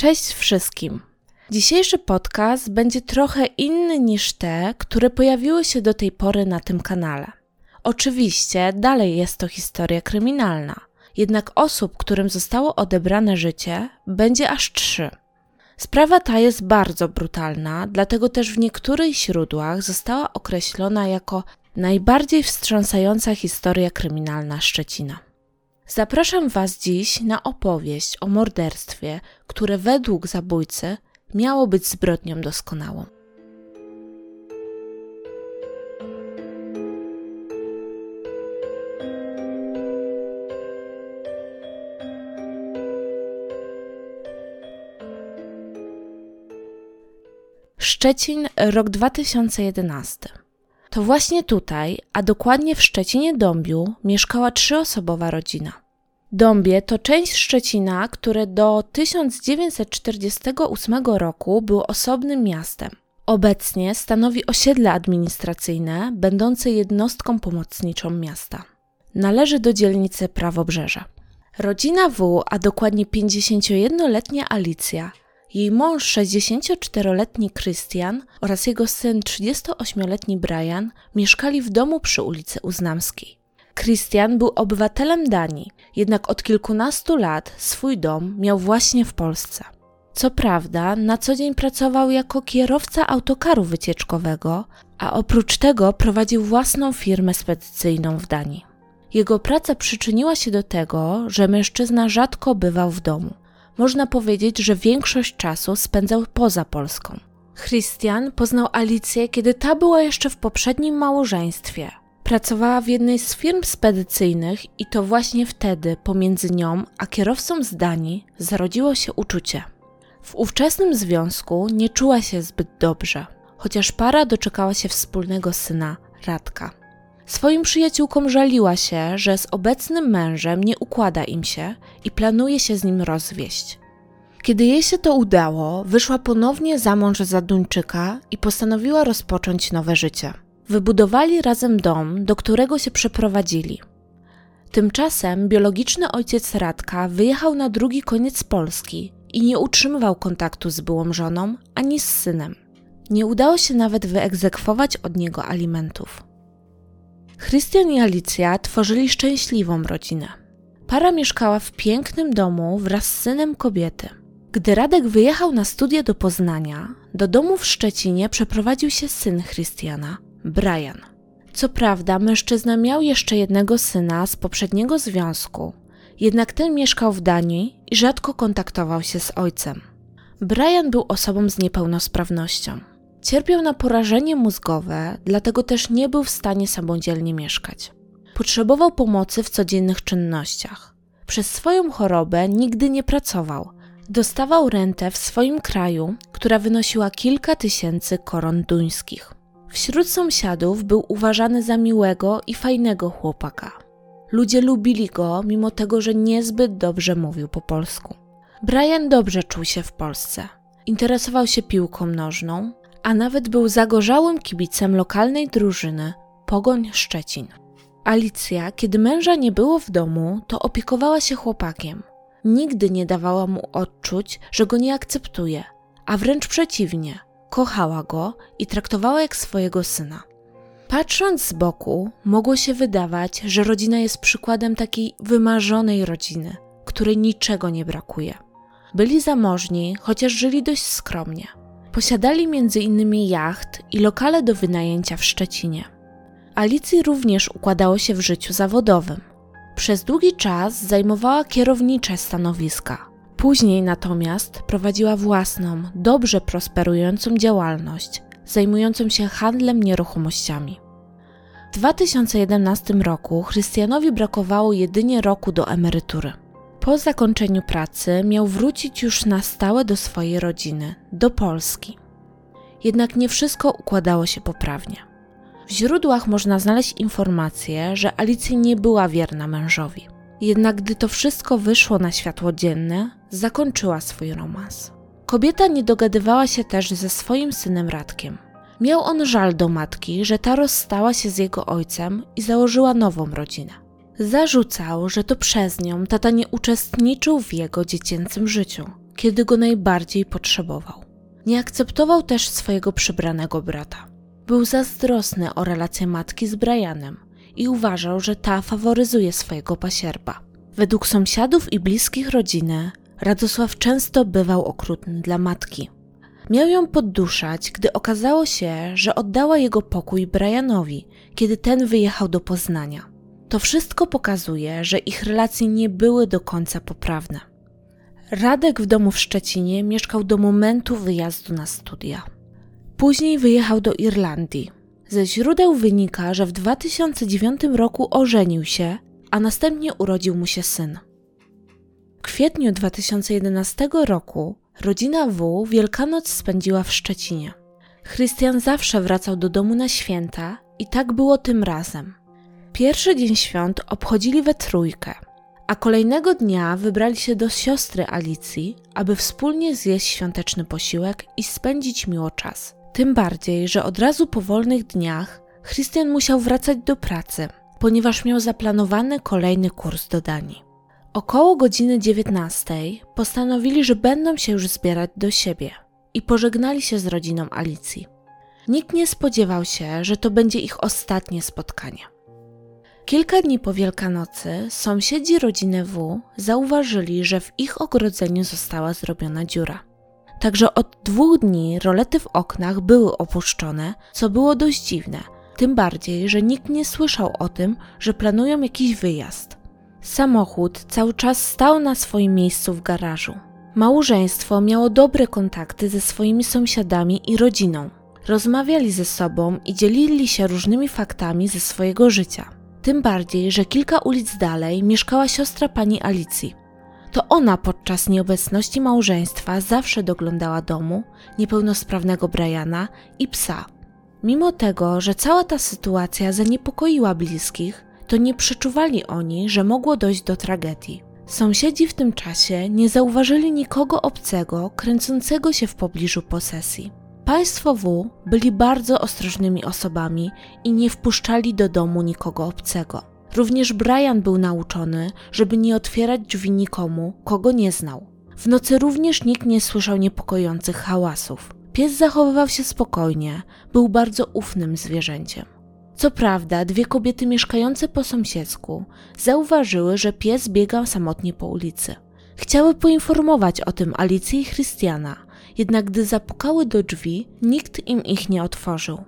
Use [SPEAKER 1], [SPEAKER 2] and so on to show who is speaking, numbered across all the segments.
[SPEAKER 1] Cześć wszystkim. Dzisiejszy podcast będzie trochę inny niż te, które pojawiły się do tej pory na tym kanale. Oczywiście dalej jest to historia kryminalna, jednak osób, którym zostało odebrane życie, będzie aż trzy. Sprawa ta jest bardzo brutalna, dlatego też w niektórych źródłach została określona jako najbardziej wstrząsająca historia kryminalna Szczecina. Zapraszam Was dziś na opowieść o morderstwie, które według zabójcy miało być zbrodnią doskonałą. Szczecin, rok 2011. To właśnie tutaj, a dokładnie w Szczecinie Dąbiu, mieszkała trzyosobowa rodzina. Dąbie to część Szczecina, które do 1948 roku było osobnym miastem. Obecnie stanowi osiedle administracyjne, będące jednostką pomocniczą miasta. Należy do dzielnicy Prawobrzeża. Rodzina W, a dokładnie 51-letnia Alicja, jej mąż 64-letni Krystian oraz jego syn 38-letni Brian mieszkali w domu przy ulicy Uznamskiej. Christian był obywatelem Danii, jednak od kilkunastu lat swój dom miał właśnie w Polsce. Co prawda, na co dzień pracował jako kierowca autokaru wycieczkowego, a oprócz tego prowadził własną firmę spedycyjną w Danii. Jego praca przyczyniła się do tego, że mężczyzna rzadko bywał w domu. Można powiedzieć, że większość czasu spędzał poza Polską. Christian poznał Alicję, kiedy ta była jeszcze w poprzednim małżeństwie, Pracowała w jednej z firm spedycyjnych i to właśnie wtedy pomiędzy nią a kierowcą z Danii zarodziło się uczucie. W ówczesnym związku nie czuła się zbyt dobrze, chociaż para doczekała się wspólnego syna, Radka. Swoim przyjaciółkom żaliła się, że z obecnym mężem nie układa im się i planuje się z nim rozwieść. Kiedy jej się to udało, wyszła ponownie za mąż za Duńczyka i postanowiła rozpocząć nowe życie. Wybudowali razem dom, do którego się przeprowadzili. Tymczasem biologiczny ojciec Radka wyjechał na drugi koniec Polski i nie utrzymywał kontaktu z byłą żoną ani z synem. Nie udało się nawet wyegzekwować od niego alimentów. Chrystian i Alicja tworzyli szczęśliwą rodzinę. Para mieszkała w pięknym domu wraz z synem kobiety. Gdy Radek wyjechał na studia do Poznania, do domu w Szczecinie przeprowadził się syn Chrystiana, Brian. Co prawda, mężczyzna miał jeszcze jednego syna z poprzedniego związku, jednak ten mieszkał w Danii i rzadko kontaktował się z ojcem. Brian był osobą z niepełnosprawnością. Cierpiał na porażenie mózgowe, dlatego też nie był w stanie samodzielnie mieszkać. Potrzebował pomocy w codziennych czynnościach. Przez swoją chorobę nigdy nie pracował. Dostawał rentę w swoim kraju, która wynosiła kilka tysięcy koron duńskich. Wśród sąsiadów był uważany za miłego i fajnego chłopaka. Ludzie lubili go, mimo tego, że niezbyt dobrze mówił po polsku. Brian dobrze czuł się w Polsce. Interesował się piłką nożną, a nawet był zagorzałym kibicem lokalnej drużyny Pogoń Szczecin. Alicja, kiedy męża nie było w domu, to opiekowała się chłopakiem. Nigdy nie dawała mu odczuć, że go nie akceptuje, a wręcz przeciwnie – kochała go i traktowała jak swojego syna. Patrząc z boku, mogło się wydawać, że rodzina jest przykładem takiej wymarzonej rodziny, której niczego nie brakuje. Byli zamożni, chociaż żyli dość skromnie. Posiadali m.in. jacht i lokale do wynajęcia w Szczecinie. Alicji również układało się w życiu zawodowym. Przez długi czas zajmowała kierownicze stanowiska, Później natomiast prowadziła własną, dobrze prosperującą działalność, zajmującą się handlem nieruchomościami. W 2011 roku Chrystianowi brakowało jedynie roku do emerytury. Po zakończeniu pracy miał wrócić już na stałe do swojej rodziny, do Polski. Jednak nie wszystko układało się poprawnie. W źródłach można znaleźć informację, że Alicja nie była wierna mężowi. Jednak gdy to wszystko wyszło na światło dzienne, zakończyła swój romans. Kobieta nie dogadywała się też ze swoim synem Radkiem. Miał on żal do matki, że ta rozstała się z jego ojcem i założyła nową rodzinę. Zarzucał, że to przez nią tata nie uczestniczył w jego dziecięcym życiu, kiedy go najbardziej potrzebował. Nie akceptował też swojego przybranego brata. Był zazdrosny o relację matki z Brianem i uważał, że ta faworyzuje swojego pasierba. Według sąsiadów i bliskich rodziny, Radosław często bywał okrutny dla matki. Miał ją podduszać, gdy okazało się, że oddała jego pokój Brianowi, kiedy ten wyjechał do Poznania. To wszystko pokazuje, że ich relacje nie były do końca poprawne. Radek w domu w Szczecinie mieszkał do momentu wyjazdu na studia. Później wyjechał do Irlandii. Ze źródeł wynika, że w 2009 roku ożenił się, a następnie urodził mu się syn. W kwietniu 2011 roku rodzina W Wielkanoc spędziła w Szczecinie. Chrystian zawsze wracał do domu na święta i tak było tym razem. Pierwszy dzień świąt obchodzili we trójkę, a kolejnego dnia wybrali się do siostry Alicji, aby wspólnie zjeść świąteczny posiłek i spędzić miło czas. Tym bardziej, że od razu po wolnych dniach Christian musiał wracać do pracy, ponieważ miał zaplanowany kolejny kurs do Danii. Około godziny 19 postanowili, że będą się już zbierać do siebie i pożegnali się z rodziną Alicji. Nikt nie spodziewał się, że to będzie ich ostatnie spotkanie. Kilka dni po Wielkanocy sąsiedzi rodziny W zauważyli, że w ich ogrodzeniu została zrobiona dziura. Także od dwóch dni rolety w oknach były opuszczone, co było dość dziwne, tym bardziej, że nikt nie słyszał o tym, że planują jakiś wyjazd. Samochód cały czas stał na swoim miejscu w garażu. Małżeństwo miało dobre kontakty ze swoimi sąsiadami i rodziną. Rozmawiali ze sobą i dzielili się różnymi faktami ze swojego życia. Tym bardziej, że kilka ulic dalej mieszkała siostra pani Alicji. To ona podczas nieobecności małżeństwa zawsze doglądała domu, niepełnosprawnego Briana i psa. Mimo tego, że cała ta sytuacja zaniepokoiła bliskich, to nie przeczuwali oni, że mogło dojść do tragedii. Sąsiedzi w tym czasie nie zauważyli nikogo obcego kręcącego się w pobliżu posesji. Państwo W byli bardzo ostrożnymi osobami i nie wpuszczali do domu nikogo obcego. Również Brian był nauczony, żeby nie otwierać drzwi nikomu, kogo nie znał. W nocy również nikt nie słyszał niepokojących hałasów. Pies zachowywał się spokojnie, był bardzo ufnym zwierzęciem. Co prawda, dwie kobiety mieszkające po sąsiedzku zauważyły, że pies biegał samotnie po ulicy. Chciały poinformować o tym Alicję i Christiana, jednak gdy zapukały do drzwi, nikt im ich nie otworzył.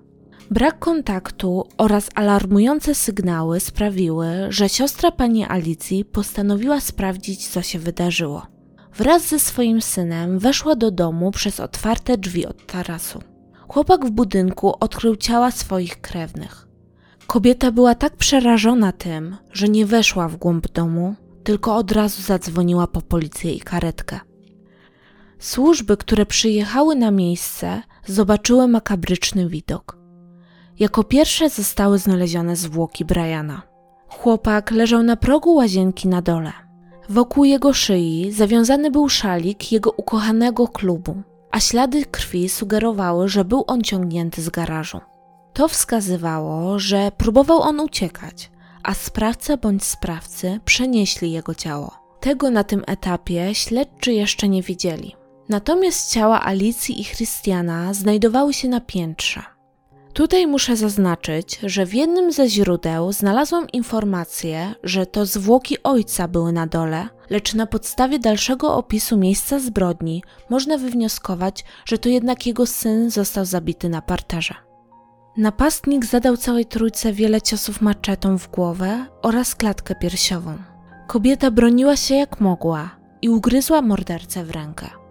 [SPEAKER 1] Brak kontaktu oraz alarmujące sygnały sprawiły, że siostra pani Alicji postanowiła sprawdzić, co się wydarzyło. Wraz ze swoim synem weszła do domu przez otwarte drzwi od tarasu. Chłopak w budynku odkrył ciała swoich krewnych. Kobieta była tak przerażona tym, że nie weszła w głąb domu, tylko od razu zadzwoniła po policję i karetkę. Służby, które przyjechały na miejsce, zobaczyły makabryczny widok. Jako pierwsze zostały znalezione zwłoki Briana. Chłopak leżał na progu łazienki na dole. Wokół jego szyi zawiązany był szalik jego ukochanego klubu, a ślady krwi sugerowały, że był on ciągnięty z garażu. To wskazywało, że próbował on uciekać, a sprawca bądź sprawcy przenieśli jego ciało. Tego na tym etapie śledczy jeszcze nie widzieli. Natomiast ciała Alicji i Christiana znajdowały się na piętrze. Tutaj muszę zaznaczyć, że w jednym ze źródeł znalazłam informację, że to zwłoki ojca były na dole, lecz na podstawie dalszego opisu miejsca zbrodni można wywnioskować, że to jednak jego syn został zabity na parterze. Napastnik zadał całej trójce wiele ciosów maczetą w głowę oraz klatkę piersiową. Kobieta broniła się jak mogła i ugryzła mordercę w rękę.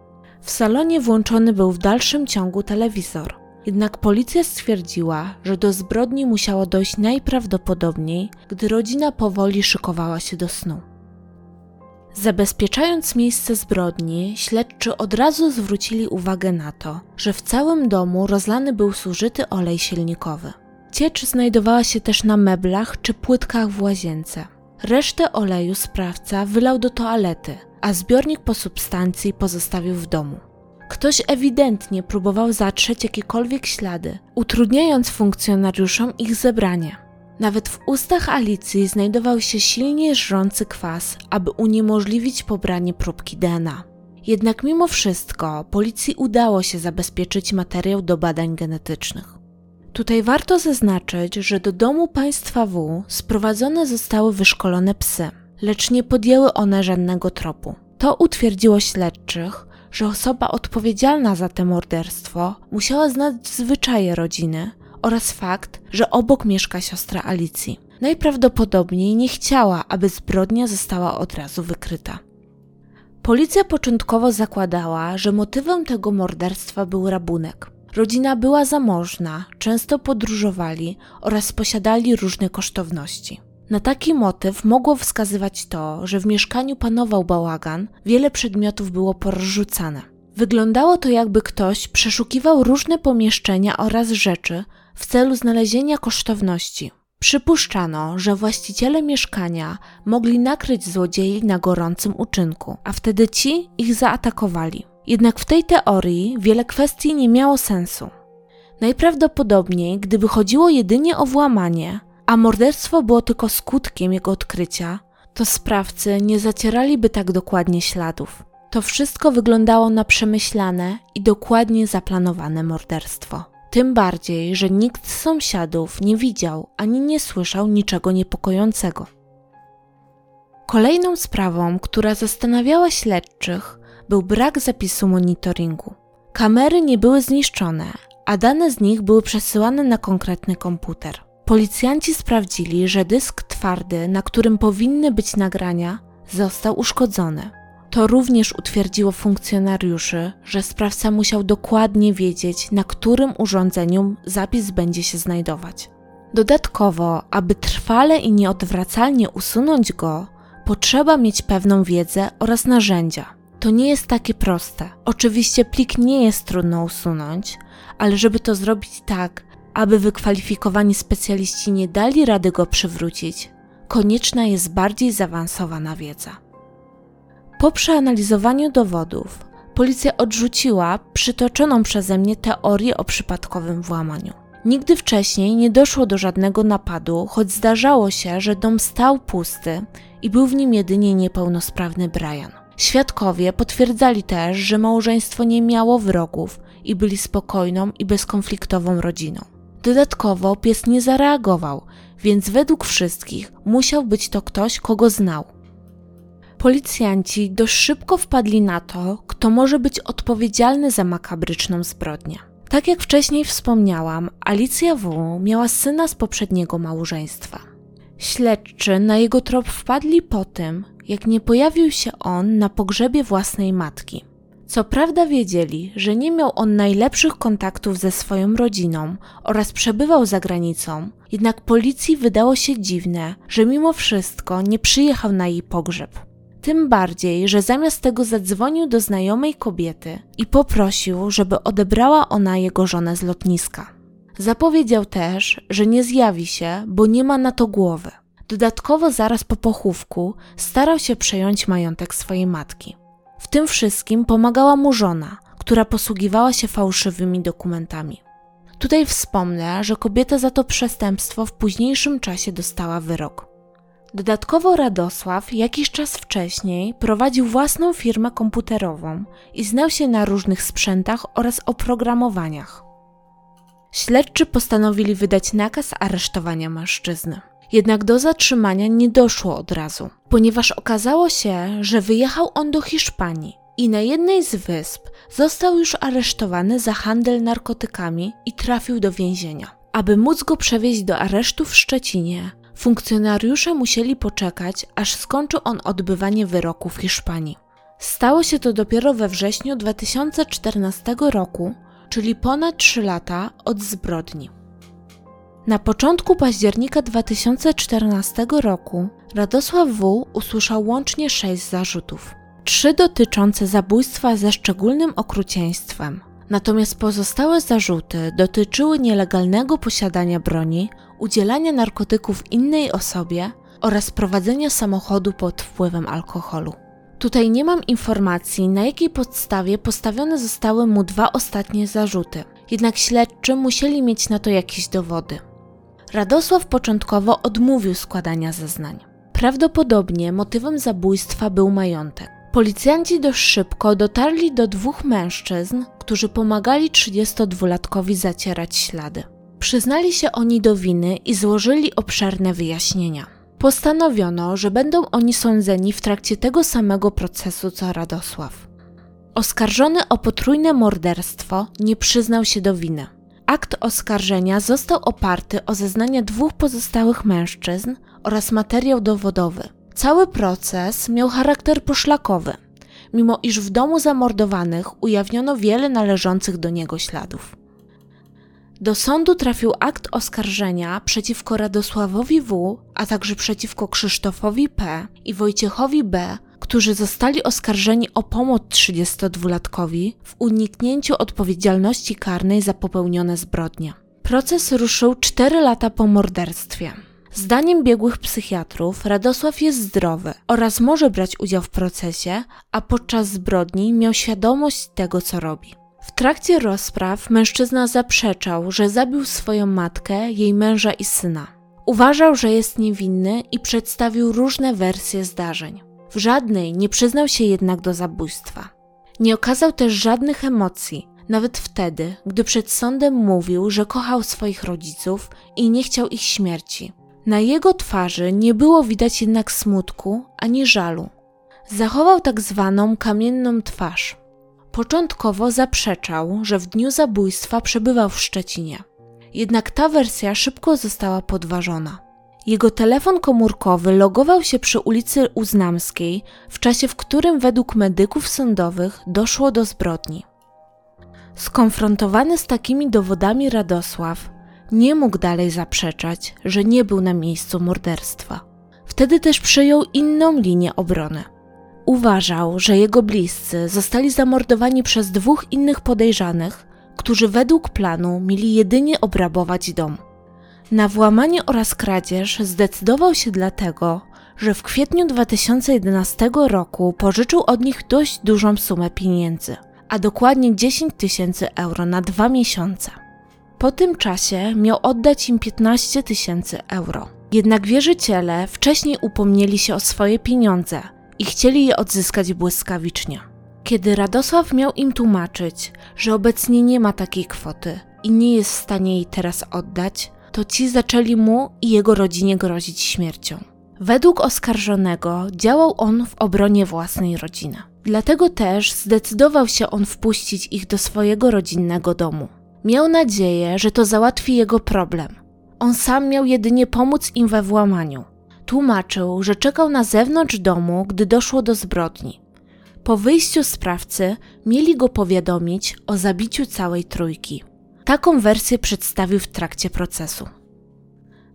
[SPEAKER 1] W salonie włączony był w dalszym ciągu telewizor, jednak policja stwierdziła, że do zbrodni musiało dojść najprawdopodobniej, gdy rodzina powoli szykowała się do snu. Zabezpieczając miejsce zbrodni, śledczy od razu zwrócili uwagę na to, że w całym domu rozlany był zużyty olej silnikowy. Ciecz znajdowała się też na meblach czy płytkach w łazience. Resztę oleju sprawca wylał do toalety, a zbiornik po substancji pozostawił w domu. Ktoś ewidentnie próbował zatrzeć jakiekolwiek ślady, utrudniając funkcjonariuszom ich zebranie. Nawet w ustach Alicji znajdował się silnie żrący kwas, aby uniemożliwić pobranie próbki DNA. Jednak mimo wszystko policji udało się zabezpieczyć materiał do badań genetycznych. Tutaj warto zaznaczyć, że do domu państwa W sprowadzone zostały wyszkolone psy, lecz nie podjęły one żadnego tropu. To utwierdziło śledczych, że osoba odpowiedzialna za to morderstwo musiała znać zwyczaje rodziny oraz fakt, że obok mieszka siostra Alicji. Najprawdopodobniej nie chciała, aby zbrodnia została od razu wykryta. Policja początkowo zakładała, że motywem tego morderstwa był rabunek. Rodzina była zamożna, często podróżowali oraz posiadali różne kosztowności. Na taki motyw mogło wskazywać to, że w mieszkaniu panował bałagan, wiele przedmiotów było porozrzucane. Wyglądało to jakby ktoś przeszukiwał różne pomieszczenia oraz rzeczy w celu znalezienia kosztowności. Przypuszczano, że właściciele mieszkania mogli nakryć złodziei na gorącym uczynku, a wtedy ci ich zaatakowali. Jednak w tej teorii wiele kwestii nie miało sensu. Najprawdopodobniej, gdyby chodziło jedynie o włamanie, a morderstwo było tylko skutkiem jego odkrycia, to sprawcy nie zacieraliby tak dokładnie śladów. To wszystko wyglądało na przemyślane i dokładnie zaplanowane morderstwo. Tym bardziej, że nikt z sąsiadów nie widział ani nie słyszał niczego niepokojącego. Kolejną sprawą, która zastanawiała śledczych, był brak zapisu monitoringu. Kamery nie były zniszczone, a dane z nich były przesyłane na konkretny komputer. Policjanci sprawdzili, że dysk twardy, na którym powinny być nagrania, został uszkodzony. To również utwierdziło funkcjonariuszy, że sprawca musiał dokładnie wiedzieć, na którym urządzeniu zapis będzie się znajdować. Dodatkowo, aby trwale i nieodwracalnie usunąć go, potrzeba mieć pewną wiedzę oraz narzędzia. To nie jest takie proste. Oczywiście plik nie jest trudno usunąć, ale żeby to zrobić tak, aby wykwalifikowani specjaliści nie dali rady go przywrócić, konieczna jest bardziej zaawansowana wiedza. Po przeanalizowaniu dowodów, policja odrzuciła przytoczoną przeze mnie teorię o przypadkowym włamaniu. Nigdy wcześniej nie doszło do żadnego napadu, choć zdarzało się, że dom stał pusty i był w nim jedynie niepełnosprawny Brian. Świadkowie potwierdzali też, że małżeństwo nie miało wrogów i byli spokojną i bezkonfliktową rodziną. Dodatkowo pies nie zareagował, więc według wszystkich musiał być to ktoś, kogo znał. Policjanci dość szybko wpadli na to, kto może być odpowiedzialny za makabryczną zbrodnię. Tak jak wcześniej wspomniałam, Alicja W. miała syna z poprzedniego małżeństwa. Śledczy na jego trop wpadli po tym, jak nie pojawił się on na pogrzebie własnej matki. Co prawda wiedzieli, że nie miał on najlepszych kontaktów ze swoją rodziną oraz przebywał za granicą, jednak policji wydało się dziwne, że mimo wszystko nie przyjechał na jej pogrzeb. Tym bardziej, że zamiast tego zadzwonił do znajomej kobiety i poprosił, żeby odebrała ona jego żonę z lotniska. Zapowiedział też, że nie zjawi się, bo nie ma na to głowy. Dodatkowo zaraz po pochówku starał się przejąć majątek swojej matki. Tym wszystkim pomagała mu żona, która posługiwała się fałszywymi dokumentami. Tutaj wspomnę, że kobieta za to przestępstwo w późniejszym czasie dostała wyrok. Dodatkowo Radosław jakiś czas wcześniej prowadził własną firmę komputerową i znał się na różnych sprzętach oraz oprogramowaniach. Śledczy postanowili wydać nakaz aresztowania mężczyzny. Jednak do zatrzymania nie doszło od razu, ponieważ okazało się, że wyjechał on do Hiszpanii i na jednej z wysp został już aresztowany za handel narkotykami i trafił do więzienia. Aby móc go przewieźć do aresztu w Szczecinie, funkcjonariusze musieli poczekać, aż skończył on odbywanie wyroku w Hiszpanii. Stało się to dopiero we wrześniu 2014 roku, czyli ponad 3 lata od zbrodni. Na początku października 2014 roku Radosław W. usłyszał łącznie sześć zarzutów. Trzy dotyczące zabójstwa ze szczególnym okrucieństwem. Natomiast pozostałe zarzuty dotyczyły nielegalnego posiadania broni, udzielania narkotyków innej osobie oraz prowadzenia samochodu pod wpływem alkoholu. Tutaj nie mam informacji, na jakiej podstawie postawione zostały mu dwa ostatnie zarzuty, jednak śledczy musieli mieć na to jakieś dowody. Radosław początkowo odmówił składania zeznań. Prawdopodobnie motywem zabójstwa był majątek. Policjanci dość szybko dotarli do dwóch mężczyzn, którzy pomagali 32-latkowi zacierać ślady. Przyznali się oni do winy i złożyli obszerne wyjaśnienia. Postanowiono, że będą oni sądzeni w trakcie tego samego procesu co Radosław. Oskarżony o potrójne morderstwo nie przyznał się do winy. Akt oskarżenia został oparty o zeznania dwóch pozostałych mężczyzn oraz materiał dowodowy. Cały proces miał charakter poszlakowy, mimo iż w domu zamordowanych ujawniono wiele należących do niego śladów. Do sądu trafił akt oskarżenia przeciwko Radosławowi W., a także przeciwko Krzysztofowi P. i Wojciechowi B., którzy zostali oskarżeni o pomoc 32-latkowi w uniknięciu odpowiedzialności karnej za popełnione zbrodnie. Proces ruszył 4 lata po morderstwie. Zdaniem biegłych psychiatrów Radosław jest zdrowy oraz może brać udział w procesie, a podczas zbrodni miał świadomość tego, co robi. W trakcie rozpraw mężczyzna zaprzeczał, że zabił swoją matkę, jej męża i syna. Uważał, że jest niewinny i przedstawił różne wersje zdarzeń. W żadnej nie przyznał się jednak do zabójstwa. Nie okazał też żadnych emocji, nawet wtedy, gdy przed sądem mówił, że kochał swoich rodziców i nie chciał ich śmierci. Na jego twarzy nie było widać jednak smutku ani żalu. Zachował tak zwaną kamienną twarz. Początkowo zaprzeczał, że w dniu zabójstwa przebywał w Szczecinie. Jednak ta wersja szybko została podważona. Jego telefon komórkowy logował się przy ulicy Uznamskiej w czasie, w którym według medyków sądowych doszło do zbrodni. Skonfrontowany z takimi dowodami Radosław nie mógł dalej zaprzeczać, że nie był na miejscu morderstwa. Wtedy też przyjął inną linię obrony. Uważał, że jego bliscy zostali zamordowani przez dwóch innych podejrzanych, którzy według planu mieli jedynie obrabować dom. Na włamanie oraz kradzież zdecydował się dlatego, że w kwietniu 2011 roku pożyczył od nich dość dużą sumę pieniędzy, a dokładnie 10 tysięcy euro na dwa miesiące. Po tym czasie miał oddać im 15 tysięcy euro. Jednak wierzyciele wcześniej upomnieli się o swoje pieniądze i chcieli je odzyskać błyskawicznie. Kiedy Radosław miał im tłumaczyć, że obecnie nie ma takiej kwoty i nie jest w stanie jej teraz oddać, to ci zaczęli mu i jego rodzinie grozić śmiercią. Według oskarżonego działał on w obronie własnej rodziny. Dlatego też zdecydował się on wpuścić ich do swojego rodzinnego domu. Miał nadzieję, że to załatwi jego problem. On sam miał jedynie pomóc im we włamaniu. Tłumaczył, że czekał na zewnątrz domu, gdy doszło do zbrodni. Po wyjściu sprawcy mieli go powiadomić o zabiciu całej trójki. Taką wersję przedstawił w trakcie procesu.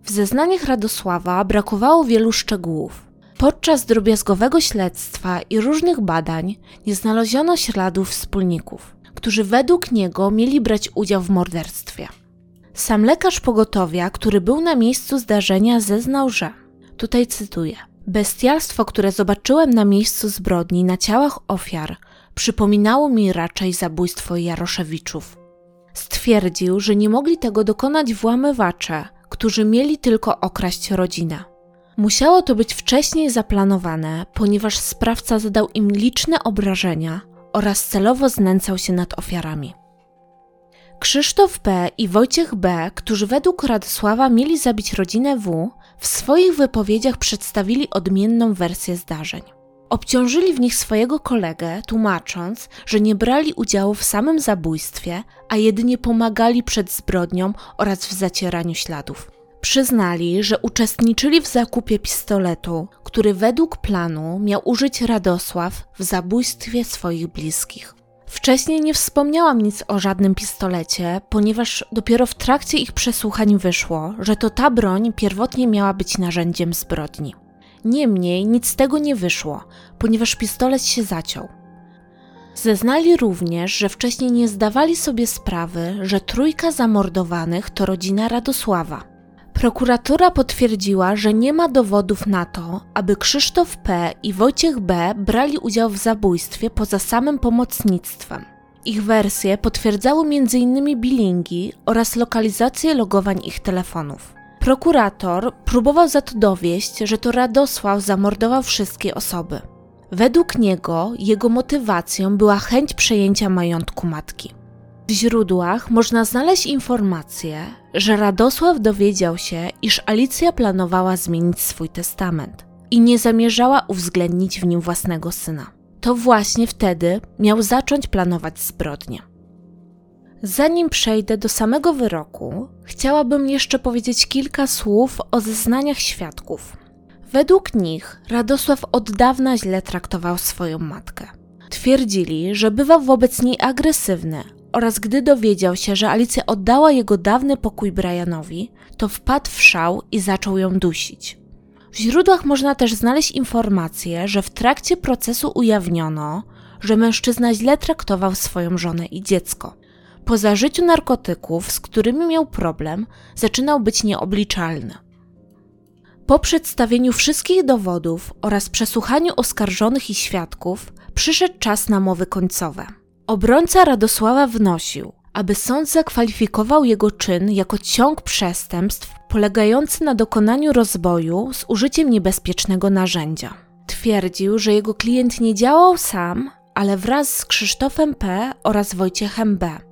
[SPEAKER 1] W zeznaniach Radosława brakowało wielu szczegółów. Podczas drobiazgowego śledztwa i różnych badań nie znaleziono śladów wspólników, którzy według niego mieli brać udział w morderstwie. Sam lekarz pogotowia, który był na miejscu zdarzenia, zeznał, że tutaj cytuję: Bestialstwo, które zobaczyłem na miejscu zbrodni na ciałach ofiar, przypominało mi raczej zabójstwo Jaroszewiczów. Stwierdził, że nie mogli tego dokonać włamywacze, którzy mieli tylko okraść rodzinę. Musiało to być wcześniej zaplanowane, ponieważ sprawca zadał im liczne obrażenia oraz celowo znęcał się nad ofiarami. Krzysztof B. i Wojciech B., którzy według Radosława mieli zabić rodzinę W., w swoich wypowiedziach przedstawili odmienną wersję zdarzeń. Obciążyli w nich swojego kolegę, tłumacząc, że nie brali udziału w samym zabójstwie, a jedynie pomagali przed zbrodnią oraz w zacieraniu śladów. Przyznali, że uczestniczyli w zakupie pistoletu, który według planu miał użyć Radosław w zabójstwie swoich bliskich. Wcześniej nie wspomniałam nic o żadnym pistolecie, ponieważ dopiero w trakcie ich przesłuchań wyszło, że to ta broń pierwotnie miała być narzędziem zbrodni. Niemniej nic z tego nie wyszło, ponieważ pistolet się zaciął. Zeznali również, że wcześniej nie zdawali sobie sprawy, że trójka zamordowanych to rodzina Radosława. Prokuratura potwierdziła, że nie ma dowodów na to, aby Krzysztof P. i Wojciech B. brali udział w zabójstwie poza samym pomocnictwem. Ich wersje potwierdzały m.in. bilingi oraz lokalizację logowań ich telefonów. Prokurator próbował za to dowieść, że to Radosław zamordował wszystkie osoby. Według niego jego motywacją była chęć przejęcia majątku matki. W źródłach można znaleźć informację, że Radosław dowiedział się, iż Alicja planowała zmienić swój testament i nie zamierzała uwzględnić w nim własnego syna. To właśnie wtedy miał zacząć planować zbrodnię. Zanim przejdę do samego wyroku, chciałabym jeszcze powiedzieć kilka słów o zeznaniach świadków. Według nich Radosław od dawna źle traktował swoją matkę. Twierdzili, że bywał wobec niej agresywny oraz gdy dowiedział się, że Alicja oddała jego dawny pokój Brianowi, to wpadł w szał i zaczął ją dusić. W źródłach można też znaleźć informację, że w trakcie procesu ujawniono, że mężczyzna źle traktował swoją żonę i dziecko. Po zażyciu narkotyków, z którymi miał problem, zaczynał być nieobliczalny. Po przedstawieniu wszystkich dowodów oraz przesłuchaniu oskarżonych i świadków, przyszedł czas na mowy końcowe. Obrońca Radosława wnosił, aby sąd zakwalifikował jego czyn jako ciąg przestępstw polegający na dokonaniu rozboju z użyciem niebezpiecznego narzędzia. Twierdził, że jego klient nie działał sam, ale wraz z Krzysztofem P. oraz Wojciechem B.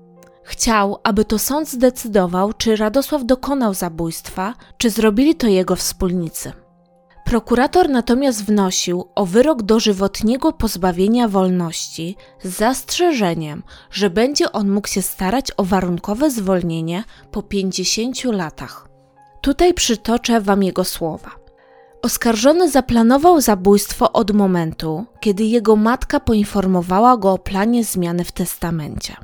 [SPEAKER 1] Chciał, aby to sąd zdecydował, czy Radosław dokonał zabójstwa, czy zrobili to jego wspólnicy. Prokurator natomiast wnosił o wyrok dożywotniego pozbawienia wolności z zastrzeżeniem, że będzie on mógł się starać o warunkowe zwolnienie po 50 latach. Tutaj przytoczę Wam jego słowa. Oskarżony zaplanował zabójstwo od momentu, kiedy jego matka poinformowała go o planie zmiany w testamencie.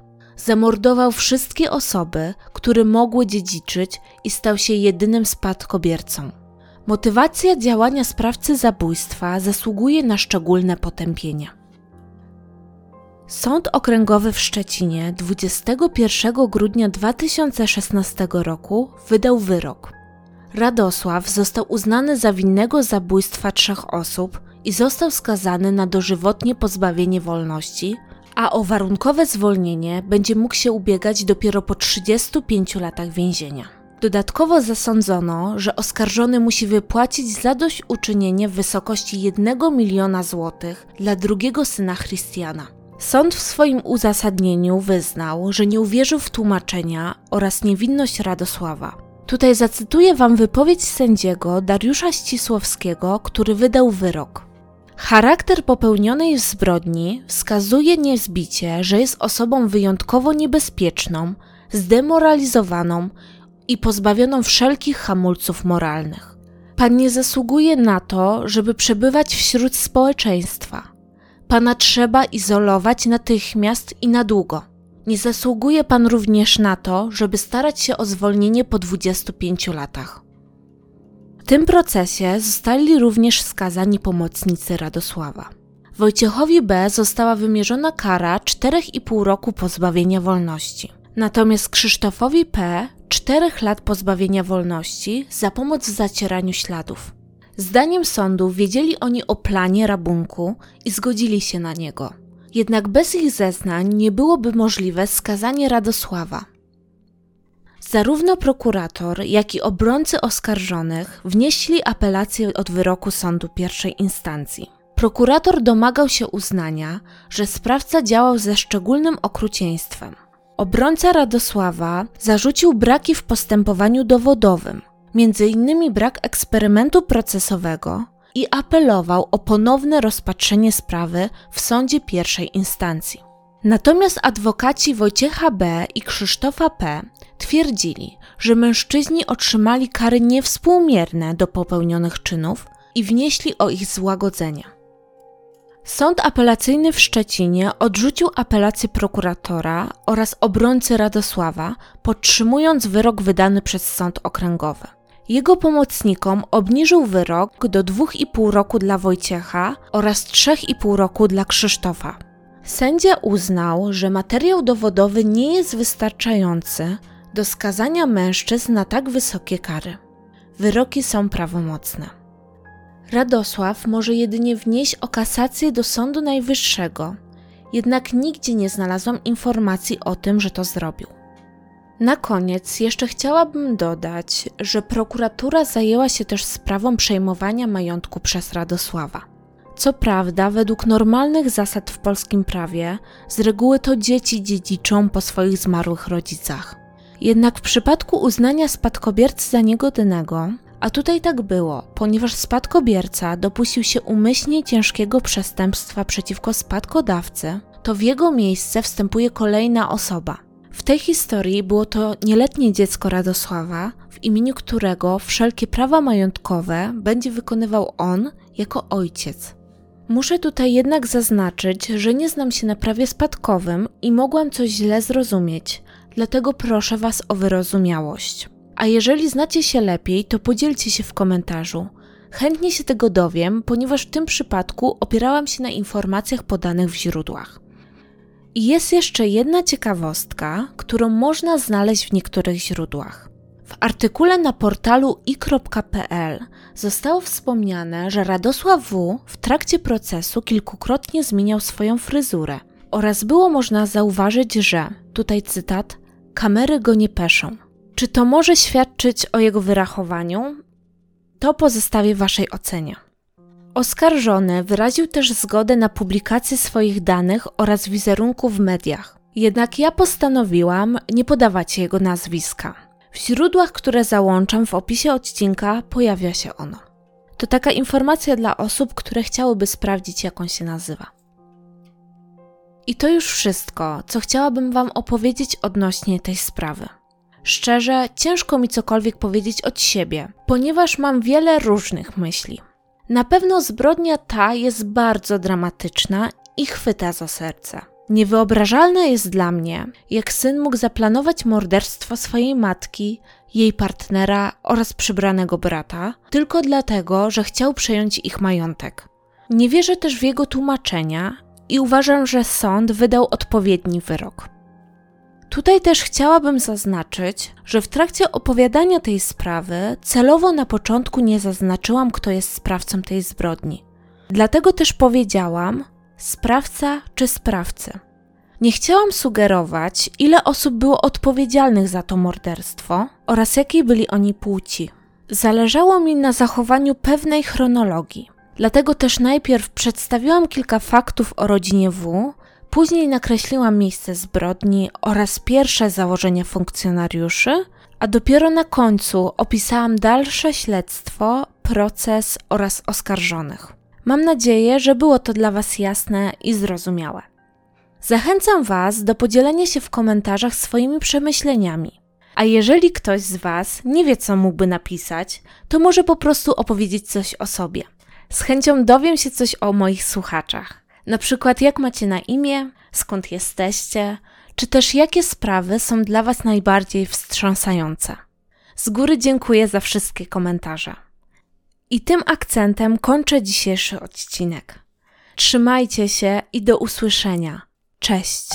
[SPEAKER 1] Zamordował wszystkie osoby, które mogły dziedziczyć i stał się jedynym spadkobiercą. Motywacja działania sprawcy zabójstwa zasługuje na szczególne potępienie. Sąd Okręgowy w Szczecinie 21 grudnia 2016 roku wydał wyrok. Radosław został uznany za winnego zabójstwa trzech osób i został skazany na dożywotnie pozbawienie wolności, a o warunkowe zwolnienie będzie mógł się ubiegać dopiero po 35 latach więzienia. Dodatkowo zasądzono, że oskarżony musi wypłacić zadośćuczynienie w wysokości 1 miliona złotych dla drugiego syna Christiana. Sąd w swoim uzasadnieniu wyznał, że nie uwierzył w tłumaczenia oraz niewinność Radosława. Tutaj zacytuję wam wypowiedź sędziego Dariusza Ścisłowskiego, który wydał wyrok. Charakter popełnionej zbrodni wskazuje niezbicie, że jest osobą wyjątkowo niebezpieczną, zdemoralizowaną i pozbawioną wszelkich hamulców moralnych. Pan nie zasługuje na to, żeby przebywać wśród społeczeństwa. Pana trzeba izolować natychmiast i na długo. Nie zasługuje pan również na to, żeby starać się o zwolnienie po 25 latach. Tym procesie zostali również skazani pomocnicy Radosława. Wojciechowi B. została wymierzona kara 4,5 roku pozbawienia wolności. Natomiast Krzysztofowi P. 4 lat pozbawienia wolności za pomoc w zacieraniu śladów. Zdaniem sądu wiedzieli oni o planie rabunku i zgodzili się na niego. Jednak bez ich zeznań nie byłoby możliwe skazanie Radosława. Zarówno prokurator, jak i obrońcy oskarżonych wnieśli apelację od wyroku sądu pierwszej instancji. Prokurator domagał się uznania, że sprawca działał ze szczególnym okrucieństwem. Obrońca Radosława zarzucił braki w postępowaniu dowodowym, m.in. brak eksperymentu procesowego i apelował o ponowne rozpatrzenie sprawy w sądzie pierwszej instancji. Natomiast adwokaci Wojciecha B. i Krzysztofa P. twierdzili, że mężczyźni otrzymali kary niewspółmierne do popełnionych czynów i wnieśli o ich złagodzenie. Sąd apelacyjny w Szczecinie odrzucił apelację prokuratora oraz obrońcy Radosława, podtrzymując wyrok wydany przez sąd okręgowy. Jego pomocnikom obniżył wyrok do 2,5 roku dla Wojciecha oraz 3,5 roku dla Krzysztofa. Sędzia uznał, że materiał dowodowy nie jest wystarczający do skazania mężczyzn na tak wysokie kary. Wyroki są prawomocne. Radosław może jedynie wnieść o kasację do Sądu Najwyższego, jednak nigdzie nie znalazłam informacji o tym, że to zrobił. Na koniec jeszcze chciałabym dodać, że prokuratura zajęła się też sprawą przejmowania majątku przez Radosława. Co prawda, według normalnych zasad w polskim prawie, z reguły to dzieci dziedziczą po swoich zmarłych rodzicach. Jednak w przypadku uznania spadkobiercy za niegodnego, a tutaj tak było, ponieważ spadkobierca dopuścił się umyślnie ciężkiego przestępstwa przeciwko spadkodawcy, to w jego miejsce wstępuje kolejna osoba. W tej historii było to nieletnie dziecko Radosława, w imieniu którego wszelkie prawa majątkowe będzie wykonywał on jako ojciec. Muszę tutaj jednak zaznaczyć, że nie znam się na prawie spadkowym i mogłam coś źle zrozumieć, dlatego proszę Was o wyrozumiałość. A jeżeli znacie się lepiej, to podzielcie się w komentarzu. Chętnie się tego dowiem, ponieważ w tym przypadku opierałam się na informacjach podanych w źródłach. I jest jeszcze jedna ciekawostka, którą można znaleźć w niektórych źródłach. W artykule na portalu i.pl zostało wspomniane, że Radosław W. w trakcie procesu kilkukrotnie zmieniał swoją fryzurę oraz było można zauważyć, że, tutaj cytat, kamery go nie peszą. Czy to może świadczyć o jego wyrachowaniu? To pozostawię Waszej ocenie. Oskarżony wyraził też zgodę na publikację swoich danych oraz wizerunku w mediach. Jednak ja postanowiłam nie podawać jego nazwiska. W źródłach, które załączam w opisie odcinka, pojawia się ono. To taka informacja dla osób, które chciałyby sprawdzić, jak on się nazywa. I to już wszystko, co chciałabym Wam opowiedzieć odnośnie tej sprawy. Szczerze, ciężko mi cokolwiek powiedzieć od siebie, ponieważ mam wiele różnych myśli. Na pewno zbrodnia ta jest bardzo dramatyczna i chwyta za serce. Niewyobrażalne jest dla mnie, jak syn mógł zaplanować morderstwo swojej matki, jej partnera oraz przybranego brata, tylko dlatego, że chciał przejąć ich majątek. Nie wierzę też w jego tłumaczenia i uważam, że sąd wydał odpowiedni wyrok. Tutaj też chciałabym zaznaczyć, że w trakcie opowiadania tej sprawy celowo na początku nie zaznaczyłam, kto jest sprawcą tej zbrodni. Dlatego też powiedziałam sprawca czy sprawcy. Nie chciałam sugerować, ile osób było odpowiedzialnych za to morderstwo oraz jakiej byli oni płci. Zależało mi na zachowaniu pewnej chronologii. Dlatego też najpierw przedstawiłam kilka faktów o rodzinie W, Później nakreśliłam miejsce zbrodni oraz pierwsze założenia funkcjonariuszy, a dopiero na końcu opisałam dalsze śledztwo, proces oraz oskarżonych. Mam nadzieję, że było to dla Was jasne i zrozumiałe. Zachęcam Was do podzielenia się w komentarzach swoimi przemyśleniami. A jeżeli ktoś z Was nie wie, co mógłby napisać, to może po prostu opowiedzieć coś o sobie. Z chęcią dowiem się coś o moich słuchaczach. Na przykład, jak macie na imię, skąd jesteście, czy też jakie sprawy są dla Was najbardziej wstrząsające. Z góry dziękuję za wszystkie komentarze. I tym akcentem kończę dzisiejszy odcinek. Trzymajcie się i do usłyszenia. Cześć!